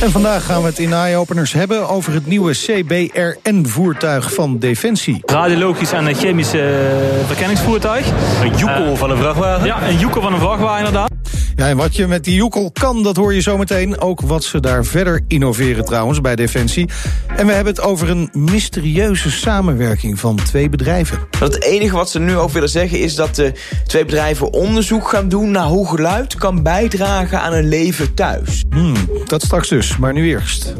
En vandaag gaan we het in Eye-Openers hebben over het nieuwe CBRN-voertuig van Defensie. Radiologisch en chemisch uh, verkenningsvoertuig. Een joekel uh, van een vrachtwagen? Ja, een joekel van een vrachtwagen inderdaad. Ja, en wat je met die joekel kan, dat hoor je zometeen. Ook wat ze daar verder innoveren trouwens bij Defensie. En we hebben het over een mysterieuze samenwerking van twee bedrijven. Het enige wat ze nu ook willen zeggen is dat de twee bedrijven onderzoek gaan doen... naar hoe geluid kan bijdragen aan een leven thuis. Hmm, dat straks dus, maar nu eerst.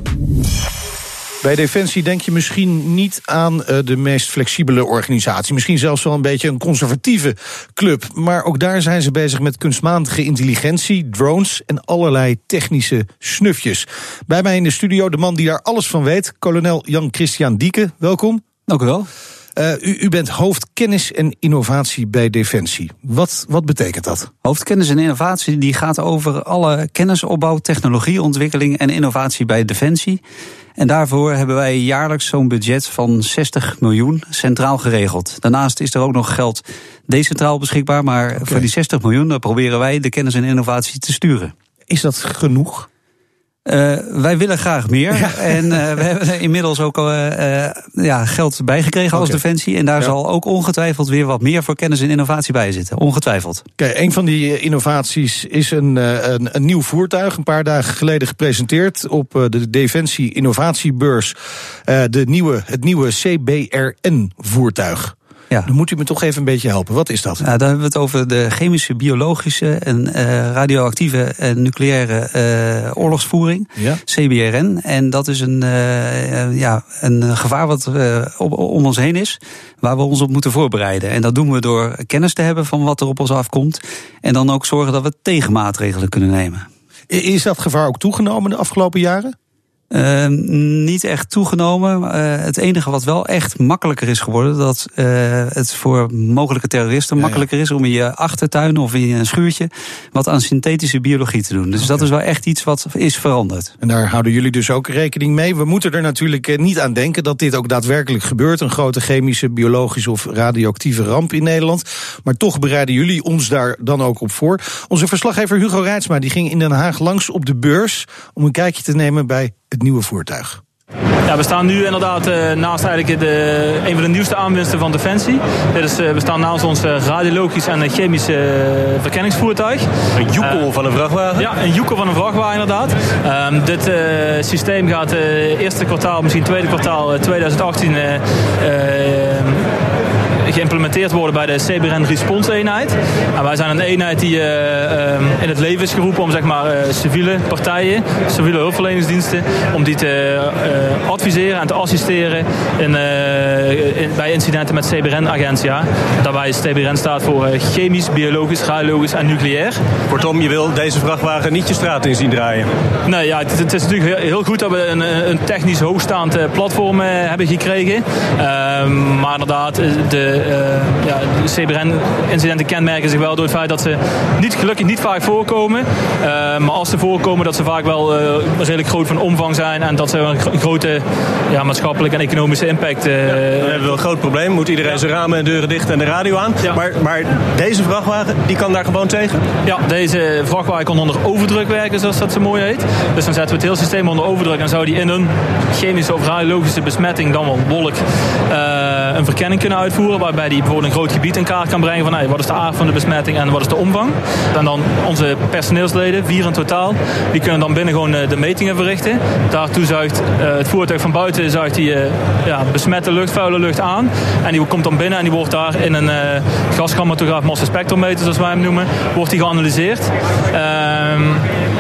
Bij Defensie denk je misschien niet aan uh, de meest flexibele organisatie. Misschien zelfs wel een beetje een conservatieve club. Maar ook daar zijn ze bezig met kunstmatige intelligentie, drones en allerlei technische snufjes. Bij mij in de studio de man die daar alles van weet, kolonel Jan-Christian Dieke. Welkom. Dank u wel. Uh, u, u, bent hoofd kennis en innovatie bij Defensie. Wat, wat betekent dat? Hoofdkennis en innovatie die gaat over alle kennisopbouw, technologieontwikkeling en innovatie bij Defensie. En daarvoor hebben wij jaarlijks zo'n budget van 60 miljoen centraal geregeld. Daarnaast is er ook nog geld decentraal beschikbaar, maar okay. voor die 60 miljoen proberen wij de kennis en innovatie te sturen. Is dat genoeg? Uh, wij willen graag meer. Ja. En uh, we hebben inmiddels ook uh, ja, geld bijgekregen okay. als Defensie. En daar ja. zal ook ongetwijfeld weer wat meer voor kennis en innovatie bij zitten. Ongetwijfeld. Kijk, een van die innovaties is een, een, een, nieuw voertuig. Een paar dagen geleden gepresenteerd op de Defensie Innovatiebeurs. de nieuwe, het nieuwe CBRN-voertuig. Ja. Dan moet u me toch even een beetje helpen. Wat is dat? Ja, dan hebben we het over de chemische, biologische en uh, radioactieve en nucleaire uh, oorlogsvoering. Ja. CBRN. En dat is een, uh, ja, een gevaar wat op, om ons heen is. Waar we ons op moeten voorbereiden. En dat doen we door kennis te hebben van wat er op ons afkomt. En dan ook zorgen dat we tegenmaatregelen kunnen nemen. Is dat gevaar ook toegenomen de afgelopen jaren? Uh, niet echt toegenomen. Uh, het enige wat wel echt makkelijker is geworden, dat uh, het voor mogelijke terroristen ja, makkelijker is om in je achtertuin of in een schuurtje wat aan synthetische biologie te doen. Dus okay. dat is wel echt iets wat is veranderd. En daar houden jullie dus ook rekening mee. We moeten er natuurlijk niet aan denken dat dit ook daadwerkelijk gebeurt. Een grote chemische, biologische of radioactieve ramp in Nederland. Maar toch bereiden jullie ons daar dan ook op voor. Onze verslaggever Hugo Rijtsma die ging in Den Haag langs op de beurs om een kijkje te nemen bij het nieuwe voertuig. Ja, we staan nu inderdaad uh, naast eigenlijk de, een van de nieuwste aanwinsten van Defensie. Dit is, uh, we staan naast ons uh, radiologisch en chemisch verkenningsvoertuig. Een joekel van een vrachtwagen? Ja, een joekel van een vrachtwagen inderdaad. Um, dit systeem gaat eerste kwartaal, misschien tweede kwartaal 2018 geïmplementeerd worden bij de CBRN Response eenheid. En wij zijn een eenheid die uh, in het leven is geroepen om zeg maar, uh, civiele partijen, civiele hulpverleningsdiensten, om die te uh, adviseren en te assisteren in, in, bij incidenten met CBRN-agentia. Daarbij is CBRN staat voor chemisch, biologisch, radiologisch en nucleair. Kortom, je wil deze vrachtwagen niet je straat in zien draaien? Nee, ja, het, het is natuurlijk heel, goed dat we een, een technisch hoogstaand platform hebben gekregen. Ehm, maar inderdaad, de, ja, CBRN-incidenten kenmerken zich wel door het feit dat ze niet, gelukkig niet vaak voorkomen. Uh, maar als ze voorkomen, dat ze vaak wel uh, redelijk groot van omvang zijn en dat ze een grote ja, maatschappelijke en economische impact. Ja, dan hebben we een groot probleem. Moet iedereen ja. zijn ramen en deuren dicht en de radio aan. Maar, maar deze vrachtwagen, die kan daar gewoon tegen? Ja, deze vrachtwagen kan onder overdruk werken, zoals dat zo mooi heet. Dus dan zetten we het hele systeem onder overdruk en zou die in een chemische of radiologische besmetting, dan wel wolk, een verkenning kunnen uitvoeren waarbij die bijvoorbeeld een groot gebied in kaart kan brengen van wat is de aard van de besmetting en wat is de omvang. En dan onze personeelsleden, vier in totaal, die kunnen dan binnen gewoon de metingen verrichten. Daartoe zuigt uh, het voertuig van buiten zuigt die, uh, ja, besmette lucht, vuile lucht aan. En die komt dan binnen en die wordt daar in een gaschromatograaf massenspectrometer, zoals wij hem noemen, wordt die geanalyseerd. Um,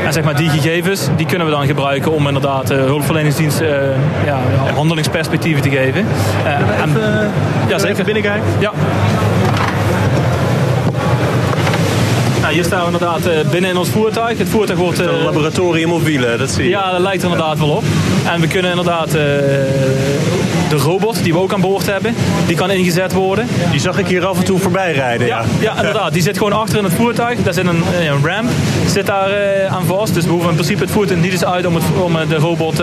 en zeg maar die gegevens, die kunnen we dan gebruiken om inderdaad hulpverleningsdienst ja, handelingsperspectieven te geven. en, ja, zeker binnenkijken? Ja. Nou, hier staan we inderdaad binnen in ons voertuig. Het voertuig wordt... Een laboratorium op wielen, dat zie je. Ja, dat lijkt er inderdaad wel op. En we kunnen inderdaad de robot die we ook aan boord hebben, die kan ingezet worden. Die zag ik hier af en toe voorbij rijden. Ja, ja. ja inderdaad. Die zit gewoon achter in het voertuig. Daar zit een, een ramp zit daar aan vast. Dus we hoeven in principe het voertuig niet eens uit om, het, om de robot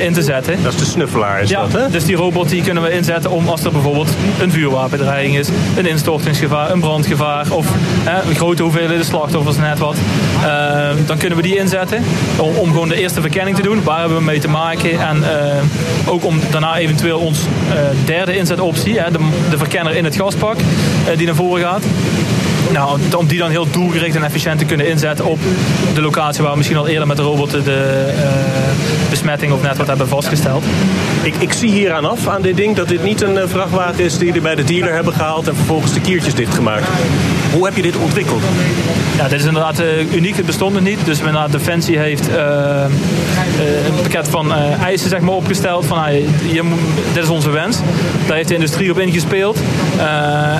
in te zetten. Dat is de snuffelaar, is ja, dat, hè? Dus die robot die kunnen we inzetten om als er bijvoorbeeld een vuurwapendreiging is, een instortingsgevaar, een brandgevaar of een grote hoeveelheden slachtoffers, net wat. dan kunnen we die inzetten om, om, gewoon de eerste verkenning te doen. Waar hebben we mee te maken? En ook om daarna eventueel ons derde inzetoptie, hè, de, de verkenner in het gaspak, die naar voren gaat. Nou, om die dan heel doelgericht en efficiënt te kunnen inzetten op de locatie waar we misschien al eerder met de robot de uh, besmetting of net wat hebben vastgesteld. Ik, ik zie hier aan af aan dit ding dat dit niet een vrachtwagen is die jullie bij de dealer hebben gehaald en vervolgens de kiertjes dichtgemaakt. Hoe heb je dit ontwikkeld? Ja, dit is inderdaad uh, uniek. Het bestond nog niet. Dus inderdaad, Defensie heeft uh, een pakket van eisen zeg maar, opgesteld. Van, hier, dit is onze wens. Daar heeft de industrie op ingespeeld.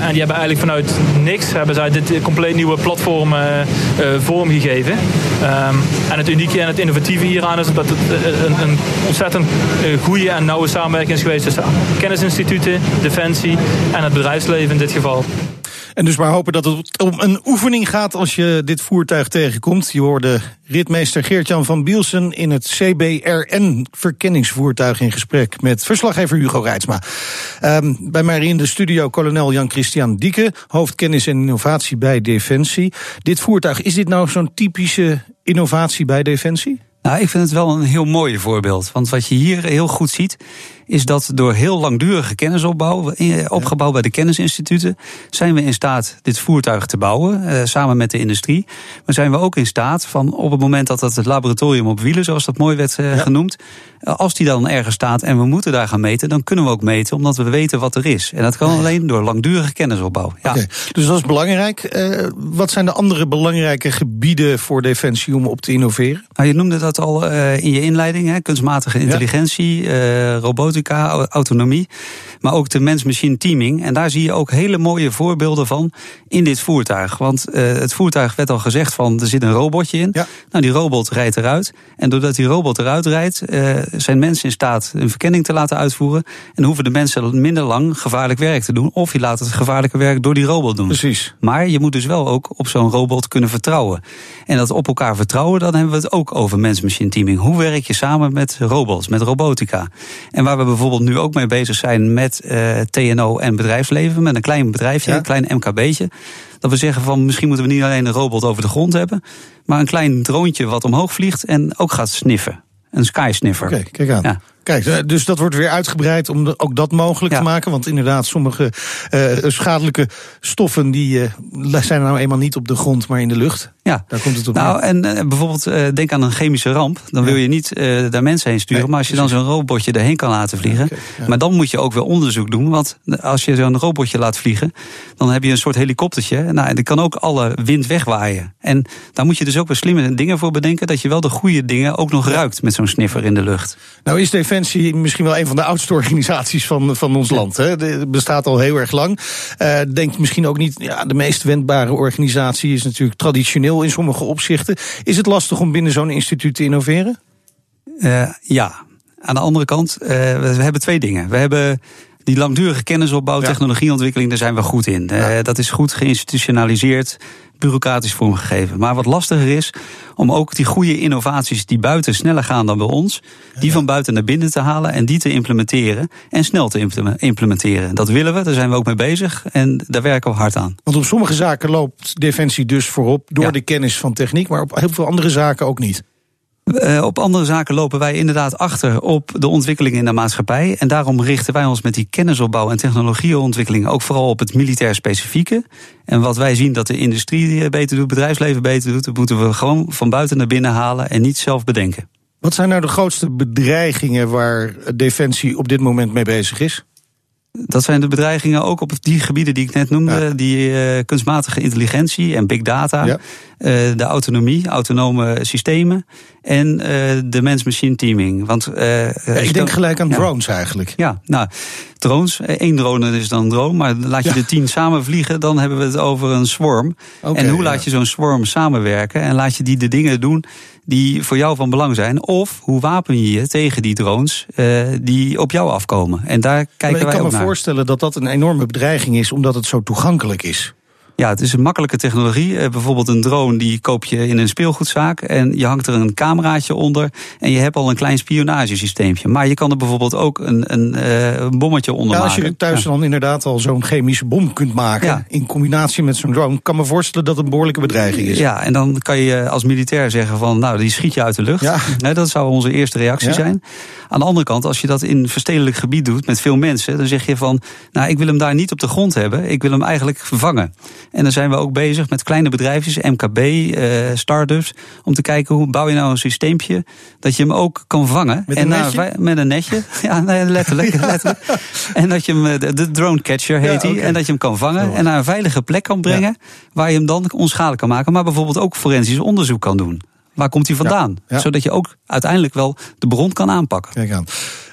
en die hebben eigenlijk vanuit niks hebben zij dit compleet nieuwe platform vormgegeven. Um, en het unieke en het innovatieve hieraan is dat het een, een ontzettend goede en nauwe samenwerking is geweest tussen kennisinstituten, Defensie en het bedrijfsleven in dit geval. En dus maar hopen dat het om een oefening gaat als je dit voertuig tegenkomt. Je hoorde ritmeester Geert-Jan van Bielsen in het CBRN-verkenningsvoertuig in gesprek met verslaggever Hugo Reitsma. Um, bij mij in de studio kolonel Jan-Christian Dieke, hoofdkennis en innovatie bij Defensie. Dit voertuig, is dit nou zo'n typische innovatie bij Defensie? Nou, ik vind het wel een heel mooi voorbeeld. Want wat je hier heel goed ziet, is dat door heel langdurige kennisopbouw, opgebouwd bij de kennisinstituten, zijn we in staat dit voertuig te bouwen, eh, samen met de industrie. Maar zijn we ook in staat van op het moment dat dat het laboratorium op wielen, zoals dat mooi werd eh, genoemd, eh, als die dan ergens staat en we moeten daar gaan meten, dan kunnen we ook meten, omdat we weten wat er is. En dat kan alleen door langdurige kennisopbouw. Ja. dus dat is belangrijk. Uh, wat zijn de andere belangrijke gebieden voor Defensie om op te innoveren? Nou, je noemde dat al uh, in je inleiding, hè, kunstmatige intelligentie, ja. robotica autonomie. Maar ook de mens-machine teaming. En daar zie je ook hele mooie voorbeelden van in dit voertuig. Want uh, het voertuig werd al gezegd van er zit een robotje in. Ja. Nou, die robot rijdt eruit. En doordat die robot eruit rijdt, uh, zijn mensen in staat een verkenning te laten uitvoeren. En hoeven de mensen minder lang gevaarlijk werk te doen. Of je laat het gevaarlijke werk door die robot doen. Precies. Maar je moet dus wel ook op zo'n robot kunnen vertrouwen. En dat op elkaar vertrouwen, dan hebben we het ook over mens-machine teaming. Hoe werk je samen met robots, met robotica? En waar we bijvoorbeeld nu ook mee bezig zijn met uh, TNO en bedrijfsleven, met een klein bedrijfje, een klein MKB'tje. Dat we zeggen van misschien moeten we niet alleen een robot over de grond hebben, maar een klein droontje wat omhoog vliegt en ook gaat sniffen. Een skysniffer. Oké, kijk aan. Ja. Kijk, eh, dus dat wordt weer uitgebreid om ook dat mogelijk te maken. Want inderdaad, sommige uh, schadelijke stoffen die uh, zijn nou eenmaal niet op de grond, maar in de lucht. Ja, daar komt het op. Nou, en uh, bijvoorbeeld denk aan een chemische ramp. Dan wil je niet daar mensen heen sturen. maar als je dan zo'n robotje erheen kan laten vliegen. Maar dan moet je ook weer onderzoek doen. Want als je zo'n robotje laat vliegen, dan heb je een soort helikoptertje. Nou, en die kan ook alle wind wegwaaien. En daar moet je dus ook weer slimme dingen voor bedenken. Dat je wel de goede dingen ook nog ruikt met zo'n sniffer in de lucht. Nou is Defensie misschien wel een van de oudste organisaties van, van ons land. Hè. Het bestaat al heel erg lang. Uh, denk misschien ook niet, ja, de meest wendbare organisatie is natuurlijk traditioneel in sommige opzichten. Is het lastig om binnen zo'n instituut te innoveren? Uh, ja. Aan de andere kant, uh, we hebben twee dingen. We hebben die langdurige kennisopbouw, technologieontwikkeling, daar zijn we goed in. Ja. dat is goed geïnstitutionaliseerd bureaucratisch vormgegeven. Maar wat lastiger is om ook die goede innovaties die buiten sneller gaan dan bij ons, die van buiten naar binnen te halen en die te implementeren en snel te implementeren. Dat willen we, daar zijn we ook mee bezig en daar werken we hard aan. Want op sommige zaken loopt Defensie dus voorop door de kennis van techniek, maar op heel veel andere zaken ook niet. Uh, op andere zaken lopen wij inderdaad achter op de ontwikkelingen in de maatschappij. En daarom richten wij ons met die kennisopbouw en technologieontwikkeling ook vooral op het militair specifieke. En wat wij zien dat de industrie beter doet, bedrijfsleven beter doet, dat moeten we gewoon van buiten naar binnen halen en niet zelf bedenken. Wat zijn nou de grootste bedreigingen waar Defensie op dit moment mee bezig is? Dat zijn de bedreigingen ook op die gebieden die ik net noemde. Die uh, kunstmatige intelligentie en big data. Ja. Uh, de autonomie, autonome systemen. En uh, de mens-machine teaming. Want, ja, ik denk gelijk aan drones eigenlijk. Ja, nou, drones. Eén drone is dan een drone, maar laat je de tien samen vliegen, dan hebben we het over een swarm. en hoe laat je zo'n swarm samenwerken en laat je die de dingen doen die voor jou van belang zijn? Of hoe wapen je je tegen die drones uh, die op jou afkomen? En daar kijken wij Ik kan me voorstellen dat dat een enorme bedreiging is, omdat het zo toegankelijk is. Ja, het is een makkelijke technologie. Eh, bijvoorbeeld een drone die koop je in een speelgoedzaak en je hangt er een cameraatje onder en je hebt al een klein spionagesysteempje. Maar je kan er bijvoorbeeld ook een, een, uh, een bommetje onder ja, als je thuis dan inderdaad al zo'n chemische bom kunt maken in combinatie met zo'n drone, kan me voorstellen dat het een behoorlijke bedreiging is. Ja, en dan kan je als militair zeggen van nou, die schiet je uit de lucht. Ja. dat zou onze eerste reactie zijn. Aan de andere kant, als je dat in verstedelijk gebied doet met veel mensen, dan zeg je van nou, ik wil hem daar niet op de grond hebben, ik wil hem eigenlijk vervangen. En dan zijn we ook bezig met kleine bedrijfjes, MKB, uh, start-ups, om te kijken hoe bouw je nou een systeempje dat je hem ook kan vangen. Met en een netje? met een netje. Ja, nee, letterlijk, letterlijk. En dat je hem, de, de drone catcher heet hij, en dat je hem kan vangen en naar een veilige plek kan brengen waar je hem dan onschadelijk kan maken, maar bijvoorbeeld ook forensisch onderzoek kan doen. Waar komt hij vandaan? Zodat je ook uiteindelijk wel de bron kan aanpakken. Kijk aan.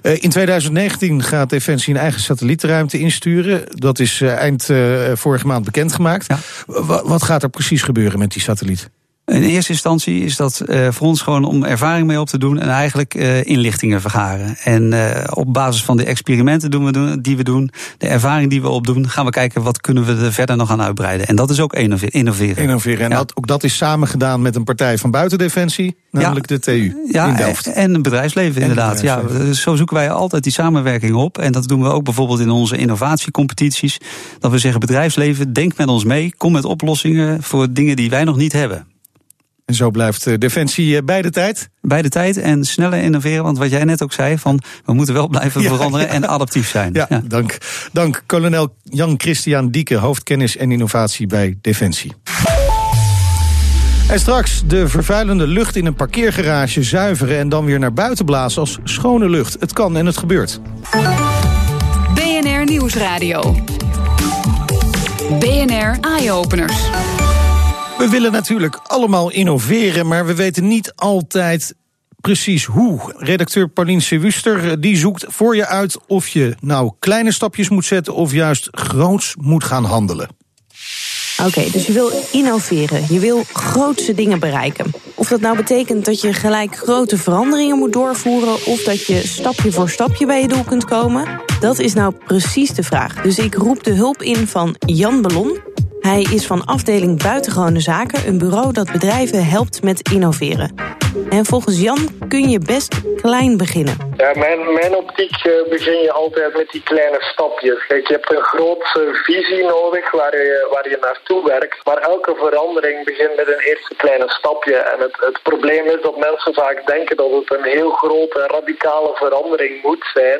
Uh, in 2019 gaat Defensie een eigen satellietruimte insturen. Dat is uh, eind uh, vorige maand bekendgemaakt. Ja. Wat gaat er precies gebeuren met die satelliet? In eerste instantie is dat uh, voor ons gewoon om ervaring mee op te doen en eigenlijk uh, inlichtingen vergaren. En uh, op basis van de experimenten doen we doen, die we doen, de ervaring die we opdoen, gaan we kijken wat kunnen we er verder nog aan uitbreiden. En dat is ook innoveren. Innoveren. En ja. dat, ook dat is samen gedaan met een partij van buitendefensie, namelijk ja. de TU ja, in Delft. En het bedrijfsleven en inderdaad. Bedrijfsleven. Ja, zo zoeken wij altijd die samenwerking op. En dat doen we ook bijvoorbeeld in onze innovatiecompetities. Dat we zeggen bedrijfsleven, denk met ons mee, kom met oplossingen voor dingen die wij nog niet hebben. En zo blijft Defensie bij de tijd? Bij de tijd en sneller innoveren. Want wat jij net ook zei, van we moeten wel blijven ja, veranderen ja. en adaptief zijn. Ja, ja, Dank. Dank kolonel Jan-Christian Dieke, hoofdkennis en innovatie bij Defensie. En straks de vervuilende lucht in een parkeergarage zuiveren... en dan weer naar buiten blazen als schone lucht. Het kan en het gebeurt. BNR Nieuwsradio. BNR Eye-Openers. We willen natuurlijk allemaal innoveren, maar we weten niet altijd precies hoe. Redacteur Paulien Sewuster die zoekt voor je uit of je nou kleine stapjes moet zetten of juist groots moet gaan handelen. Oké, dus je wil innoveren. Je wil grootse dingen bereiken. Of dat nou betekent dat je gelijk grote veranderingen moet doorvoeren... of dat je stapje voor stapje bij je doel kunt komen... dat is nou precies de vraag. Dus ik roep de hulp in van Jan Ballon. Hij is van afdeling Buitengewone Zaken... een bureau dat bedrijven helpt met innoveren. En volgens Jan kun je best klein beginnen. Ja, mijn, mijn optiek uh, begin je altijd met die kleine stapjes. Kijk, je hebt een grote visie nodig waar je, waar je naartoe werkt. Maar elke verandering begint met een eerste kleine stapje. En het, het probleem is dat mensen vaak denken dat het een heel grote radicale verandering moet zijn.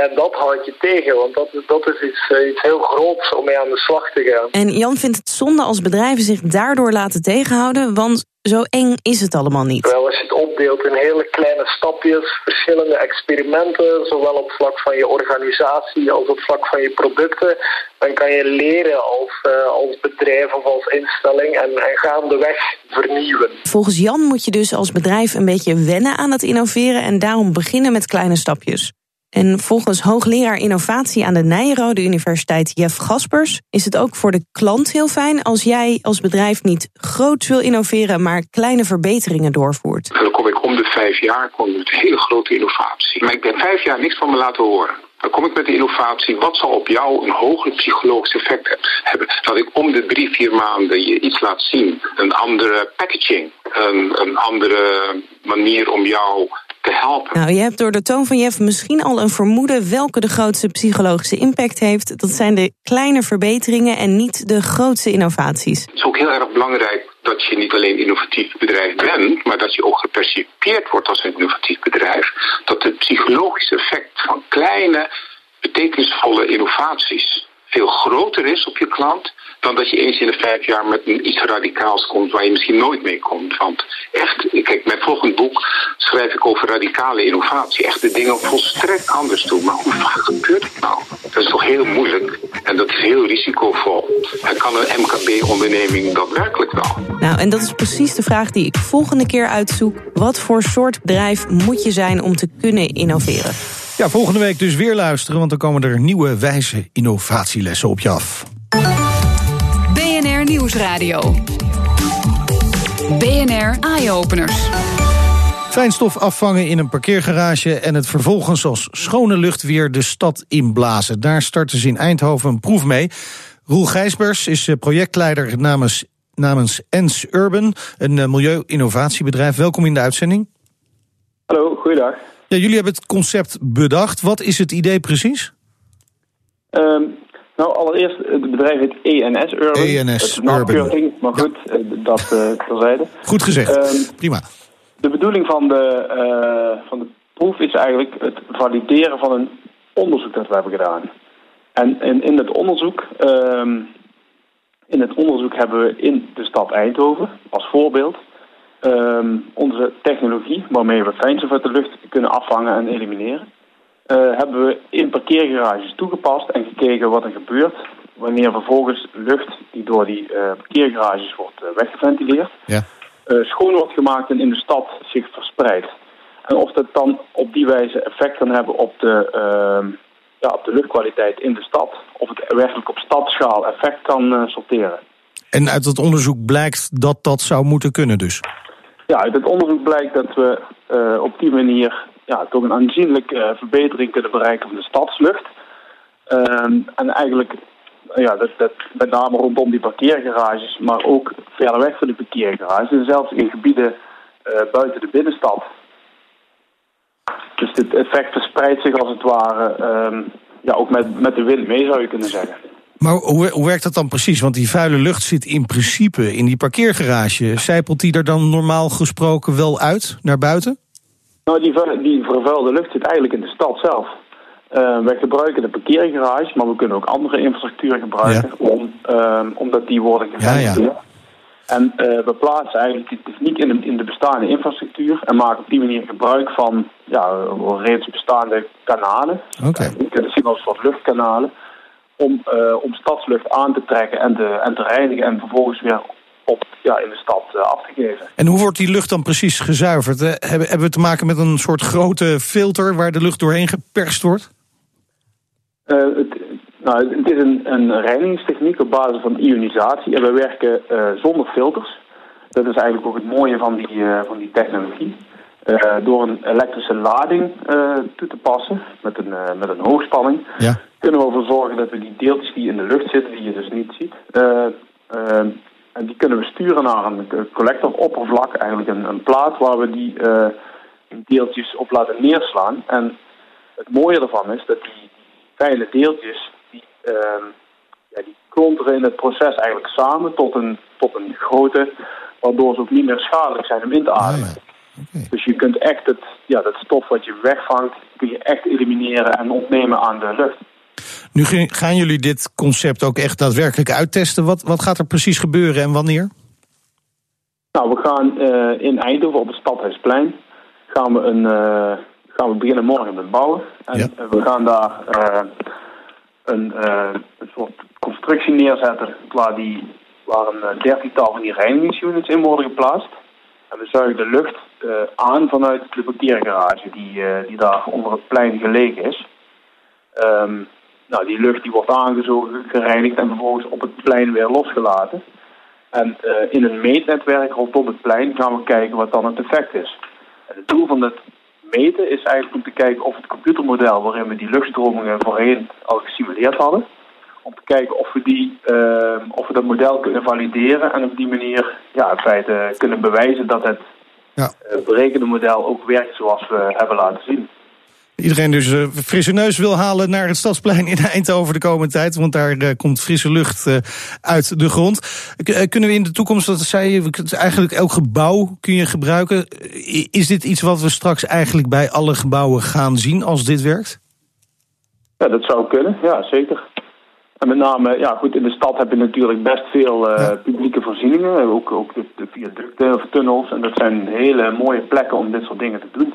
Ja, dat houd je tegen, want dat, dat is iets, uh, iets heel groots om mee aan de slag te gaan. En Jan vindt het zonde als bedrijven zich daardoor laten tegenhouden, want zo eng is het allemaal niet. Wel, als je het opdeelt in hele kleine stapjes, verschillende experimenten, zowel op vlak van je organisatie als op vlak van je producten, dan kan je leren als, uh, als bedrijf of als instelling en, en gaandeweg vernieuwen. Volgens Jan moet je dus als bedrijf een beetje wennen aan het innoveren en daarom beginnen met kleine stapjes. En volgens hoogleraar innovatie aan de Nijrode Universiteit Jeff Gaspers is het ook voor de klant heel fijn als jij als bedrijf niet groots wil innoveren, maar kleine verbeteringen doorvoert. Dan kom ik om de vijf jaar kom met hele grote innovatie. Maar ik ben vijf jaar niks van me laten horen. Dan kom ik met de innovatie. Wat zal op jou een hoger psychologisch effect hebben? Dat ik om de drie, vier maanden je iets laat zien. Een andere packaging. Een, een andere manier om jou te helpen. Nou, je hebt door de toon van Jeff misschien al een vermoeden welke de grootste psychologische impact heeft. Dat zijn de kleine verbeteringen en niet de grootste innovaties. Het is ook heel erg belangrijk dat je niet alleen innovatief bedrijf bent, maar dat je ook gepercipieerd wordt als een innovatief bedrijf. Dat het psychologische effect van kleine, betekenisvolle innovaties veel groter is op je klant dan dat je eens in de vijf jaar met een iets radicaals komt waar je misschien nooit mee komt. Want echt, kijk, mijn volgend boek schrijf ik over radicale innovatie. Echt de dingen volstrekt anders doen. Maar hoe vaak gebeurt het nou? Dat is toch heel moeilijk en dat is heel risicovol. En kan een MKB-onderneming dat werkelijk wel? Nou, en dat is precies de vraag die ik volgende keer uitzoek. Wat voor soort bedrijf moet je zijn om te kunnen innoveren? Ja, volgende week dus weer luisteren, want dan komen er nieuwe wijze innovatielessen op je af. Nieuwsradio. BNR Eye Openers. Fijnstof afvangen in een parkeergarage en het vervolgens als schone lucht weer de stad inblazen. Daar starten ze in Eindhoven een proef mee. Roel Gijsbers is eh, projectleider namens, namens ENS Urban, een eh, milieu-innovatiebedrijf. Welkom in de uitzending. Hallo, goeiedag. Ja, jullie hebben het concept bedacht. Wat is het idee precies? Um, nou, allereerst, het bedrijf heet ENS Urban. ENS Urban. Maar goed, ja. dat uh, terzijde. Goed gezegd, um, prima. De bedoeling van de, uh, van de proef is eigenlijk het valideren van een onderzoek dat we hebben gedaan. En in, in het onderzoek... Um, in het onderzoek hebben we in de stad Eindhoven, als voorbeeld... Um, onze technologie waarmee we fijnstof uit de lucht kunnen afvangen en elimineren... Uh, hebben we in parkeergarages toegepast en gekeken wat er gebeurt wanneer vervolgens lucht die door die uh, parkeergarages wordt uh, weggeventileerd, ja. schoon wordt gemaakt en in de stad zich verspreidt. En of dat dan op die wijze effect kan hebben op de, ehm, ja, op de luchtkwaliteit in de stad, of het werkelijk op stadsschaal effect kan sorteren. En uit het onderzoek blijkt dat dat zou moeten kunnen dus? Ja, uit het onderzoek blijkt dat we op die manier ja, toch een aanzienlijke uh, verbetering kunnen bereiken van de stadslucht. Um, en eigenlijk, ja, dat, dat met name rondom die parkeergarages, maar ook verder weg van de parkeergarages. En zelfs in gebieden uh, buiten de binnenstad. Dus het effect verspreidt zich als het ware um, ja, ook met, met de wind mee, zou je kunnen zeggen. Maar hoe, hoe werkt dat dan precies? Want die vuile lucht zit in principe in die parkeergarage. Zijpelt die er dan normaal gesproken wel uit, naar buiten? Nou, die, die vervuilde lucht zit eigenlijk in de stad zelf. Uh, wij gebruiken de parkeergarage, maar we kunnen ook andere infrastructuur gebruiken, ja. om, uh, omdat die worden geventileerd. Ja, ja. En uh, we plaatsen eigenlijk die techniek in de, in de bestaande infrastructuur en maken op die manier gebruik van ja, reeds bestaande kanalen. Okay. Je kunt het zien als soort luchtkanalen, om, om stadslucht aan te trekken en te, en te reinigen en vervolgens weer op, ja, in de stad uh, af te geven. En hoe wordt die lucht dan precies gezuiverd? Uh, hebben, hebben we te maken met een soort grote filter waar de lucht doorheen geperst wordt? Uh, het, nou, het is een, een reinigingstechniek op basis van ionisatie. En we werken zonder filters. Dat is eigenlijk ook het mooie van die, van die technologie. door een elektrische lading toe te passen met een, met een hoogspanning... Ja. kunnen we ervoor zorgen dat we die deeltjes die in de lucht zitten, die je dus niet ziet... En die kunnen we sturen naar een collectoroppervlak, eigenlijk een, een plaat waar we die uh, deeltjes op laten neerslaan. En het mooie ervan is dat die kleine deeltjes, die, uh, ja, die klonteren in het proces eigenlijk samen tot een, tot een grootte, waardoor ze ook niet meer schadelijk zijn om in te ademen. Ah, ja. okay. Dus je kunt echt het, ja, dat stof wat je wegvangt, kun je echt elimineren en ontnemen aan de lucht. Nu gaan jullie dit concept ook echt daadwerkelijk uittesten. Wat, wat gaat er precies gebeuren en wanneer? Nou, we gaan uh, in Eindhoven op het Stadhuisplein gaan we, een, uh, gaan we beginnen morgen met bouwen. En ja. we gaan daar uh, een, een soort constructie neerzetten waar, die, waar een dertigtal van die reinigingsunits in worden geplaatst. En we zuigen de lucht aan vanuit de parkeergarage die, die daar onder het plein gelegen is. Um, nou, die lucht die wordt aangezogen, gereinigd en vervolgens op het plein weer losgelaten. En uh, in een meetnetwerk rondom het plein gaan we kijken wat dan het effect is. En het doel van het meten is eigenlijk om te kijken of het computermodel waarin we die luchtstromingen voorheen al gesimuleerd hadden, om te kijken of we, die, uh, of we dat model kunnen valideren en op die manier ja, in feite kunnen bewijzen dat het ja. uh, berekende model ook werkt zoals we hebben laten zien. Iedereen dus uh, frisse neus wil halen naar het Stadsplein in Eindhoven de komende tijd. Want daar uh, komt frisse lucht uh, uit de grond. kunnen we in de toekomst, dat zei je, eigenlijk elk gebouw kun je gebruiken. Is dit iets wat we straks eigenlijk bij alle gebouwen gaan zien als dit werkt? Ja, dat zou kunnen. Ja, zeker. En met name, ja goed, in de stad heb je natuurlijk best veel publieke voorzieningen. Ook, ook de, de viaducten of tunnels. En dat zijn hele mooie plekken om dit soort dingen te doen.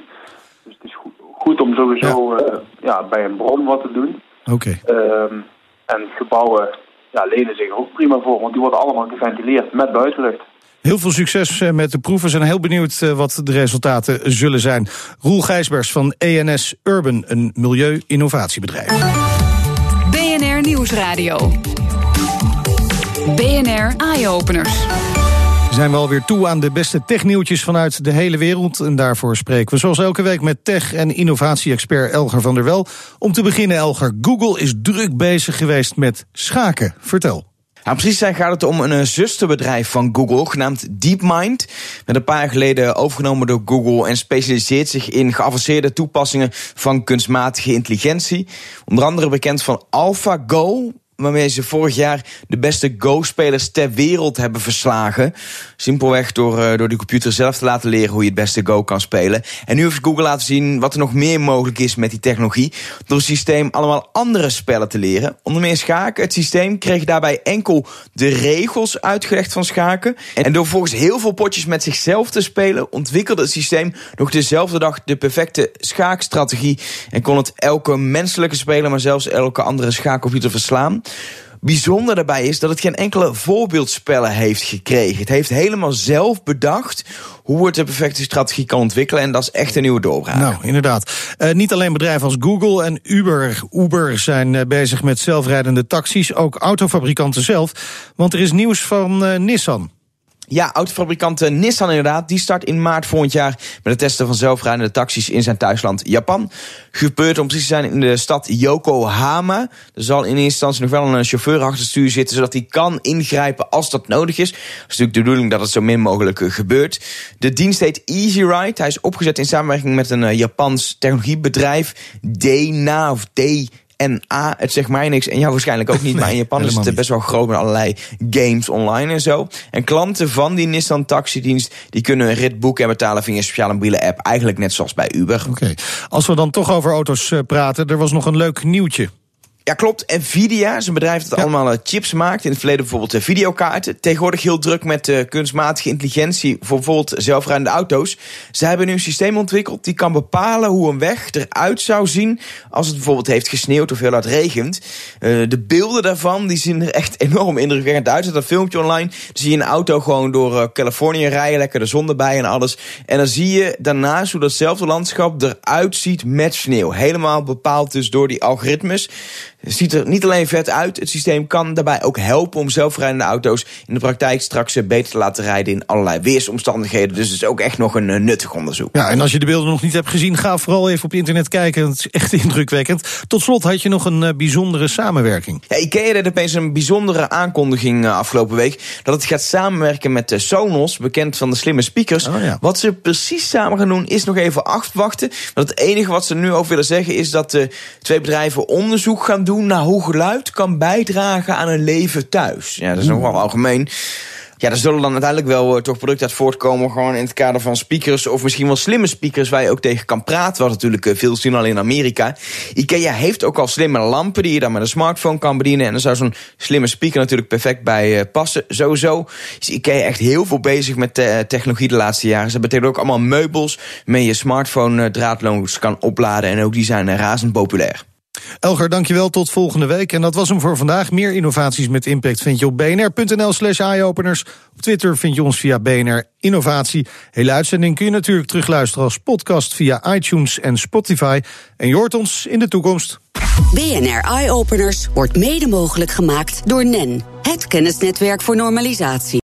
Dus het is goed goed om sowieso ja. Uh, ja, bij een bron wat te doen. Oké. Okay. Um, en gebouwen ja, lenen zich ook prima voor, want die worden allemaal geventileerd met buitenlucht. Heel veel succes eh, met de proeven. We zijn heel benieuwd eh, wat de resultaten zullen zijn. Roel Gijsbers van ENS Urban, een milieu-innovatiebedrijf. BNR Nieuwsradio. BNR Eye Openers. Zijn we alweer toe aan de beste technieuwtjes vanuit de hele wereld. En daarvoor spreken we zoals elke week met tech- en innovatie-expert Elger van der Wel. Om te beginnen, Elger, Google is druk bezig geweest met schaken. Vertel. Nou, precies zijn gaat het om een eh, zusterbedrijf van Google, genaamd DeepMind. Met een paar jaar geleden overgenomen door Google en specialiseert zich in geavanceerde toepassingen van kunstmatige intelligentie. Onder andere bekend van AlphaGo, waarmee ze vorig jaar de beste Go-spelers ter wereld hebben verslagen. Simpelweg door, uh, door de computer zelf te laten leren hoe je het beste Go kan spelen. En nu heeft Google laten zien wat er nog meer mogelijk is met die technologie. Door het systeem allemaal andere spellen te leren. Onder meer schaken. Het systeem kreeg daarbij enkel de regels uitgelegd van schaken. En door volgens heel veel potjes met zichzelf te spelen, ontwikkelde het systeem nog dezelfde dag de perfecte schaakstrategie. En kon het elke menselijke speler, maar zelfs elke andere schaakcomputer verslaan. Bijzonder daarbij is dat het geen enkele voorbeeldspellen heeft gekregen. Het heeft helemaal zelf bedacht hoe het de perfecte strategie kan ontwikkelen. En dat is echt een nieuwe doorbraak. Nou, inderdaad. Uh, niet alleen bedrijven als Google en Uber, Uber zijn uh, bezig met zelfrijdende taxis. Ook autofabrikanten zelf. Want er is nieuws van uh, Nissan. Ja, autofabrikant Nissan inderdaad. Die start in maart volgend jaar met het testen van zelfrijdende taxis in zijn thuisland Japan. Gebeurt om precies te zijn in de stad Yokohama. Er zal in eerste instantie nog wel een chauffeur achter het stuur zitten, zodat hij kan ingrijpen als dat nodig is. Het is natuurlijk de bedoeling dat het zo min mogelijk gebeurt. De dienst heet Easy Ride. Hij is opgezet in samenwerking met een Japans technologiebedrijf. Dna of D. En A, het zegt mij niks en jou waarschijnlijk ook niet. maar in Japan is het best wel groot met allerlei games online en zo. En klanten van die Nissan taxidienst... die kunnen een rit boeken en betalen via een speciale mobiele app. Eigenlijk net zoals bij Uber. Oké, okay. als we dan toch over auto's praten... er was nog een leuk nieuwtje. Ja, klopt. Nvidia is een bedrijf dat ja. allemaal chips maakt. In het verleden bijvoorbeeld videokaarten. Tegenwoordig heel druk met uh, kunstmatige intelligentie. Voor bijvoorbeeld zelfrijdende auto's. Ze hebben nu een systeem ontwikkeld die kan bepalen hoe een weg eruit zou zien. als het bijvoorbeeld heeft gesneeuwd of heel hard regent. Uh, de beelden daarvan die zien er echt enorm indrukwekkend uit. Er dat filmpje online. Dan zie je een auto gewoon door uh, Californië rijden. Lekker de zon erbij en alles. En dan zie je daarnaast hoe datzelfde landschap eruit ziet met sneeuw. Helemaal bepaald dus door die algoritmes. Het ziet er niet alleen vet uit, het systeem kan daarbij ook helpen om zelfrijdende auto's in de praktijk straks beter te laten rijden in allerlei weersomstandigheden. Dus het is ook echt nog een nuttig onderzoek. Ja, en als je de beelden nog niet hebt gezien, ga vooral even op internet kijken. Het is echt indrukwekkend. Tot slot had je nog een uh, bijzondere samenwerking. Ja, IKEA deed opeens een bijzondere aankondiging afgelopen week. Dat het gaat samenwerken met Sonos, bekend van de slimme speakers. Oh, ja. Wat ze precies samen gaan doen, is nog even afwachten. Want het enige wat ze nu over willen zeggen is dat de twee bedrijven onderzoek gaan doen naar hoe geluid kan bijdragen aan een leven thuis. Ja, dat is nog wel algemeen. Ja, er zullen dan uiteindelijk wel uh, toch producten uit voortkomen. Gewoon in het kader van speakers. Of misschien wel slimme speakers waar je ook tegen kan praten. Wat natuurlijk uh, veel zien al in Amerika. Ikea heeft ook al slimme lampen die je dan met een smartphone kan bedienen. En daar zou zo'n slimme speaker natuurlijk perfect bij uh, passen. Sowieso is Ikea echt heel veel bezig met technologie de laatste jaren. Ze hebben ook allemaal meubels. Met je smartphone draadloos kan opladen. En ook die zijn razend populair. Elger, dankjewel. Tot volgende week. En dat was hem voor vandaag. Meer innovaties met impact vind je op bnr.nl slash eyeopeners. Op Twitter vind je ons via BNR Innovatie. Hele uitzending kun je natuurlijk terugluisteren als podcast via iTunes en Spotify. En je ons in de toekomst. BNR Eyeopeners wordt mede mogelijk gemaakt door NEN. Het kennisnetwerk voor normalisatie.